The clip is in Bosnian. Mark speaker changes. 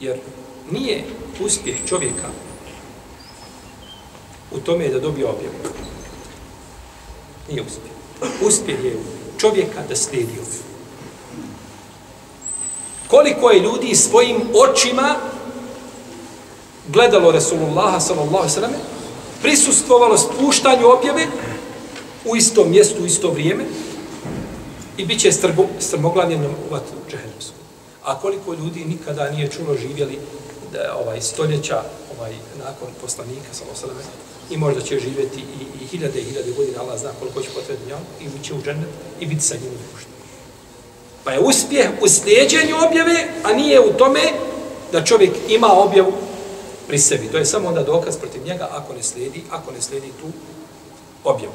Speaker 1: Jer nije uspjeh čovjeka u tome da dobije objavu. Nije uspjeh. Uspjeh je čovjeka da slijedi objavu. Koliko je ljudi svojim očima gledalo Resulullaha sallallahu sallam, prisustvovalo spuštanju objave u istom mjestu, u isto vrijeme i bit će strmoglavljeno u vatru džehennemsku. A koliko ljudi nikada nije čulo živjeli da, ovaj stoljeća ovaj nakon poslanika sallallahu sallam, i možda će živjeti i, i hiljade i hiljade godina, Allah zna koliko će potrebiti njom, i bit će u džennet i biti sa njim u Pa je uspjeh u slijedjenju objave, a nije u tome da čovjek ima objavu pri sebi. To je samo onda dokaz protiv njega ako ne slijedi, ako ne slijedi tu objavu.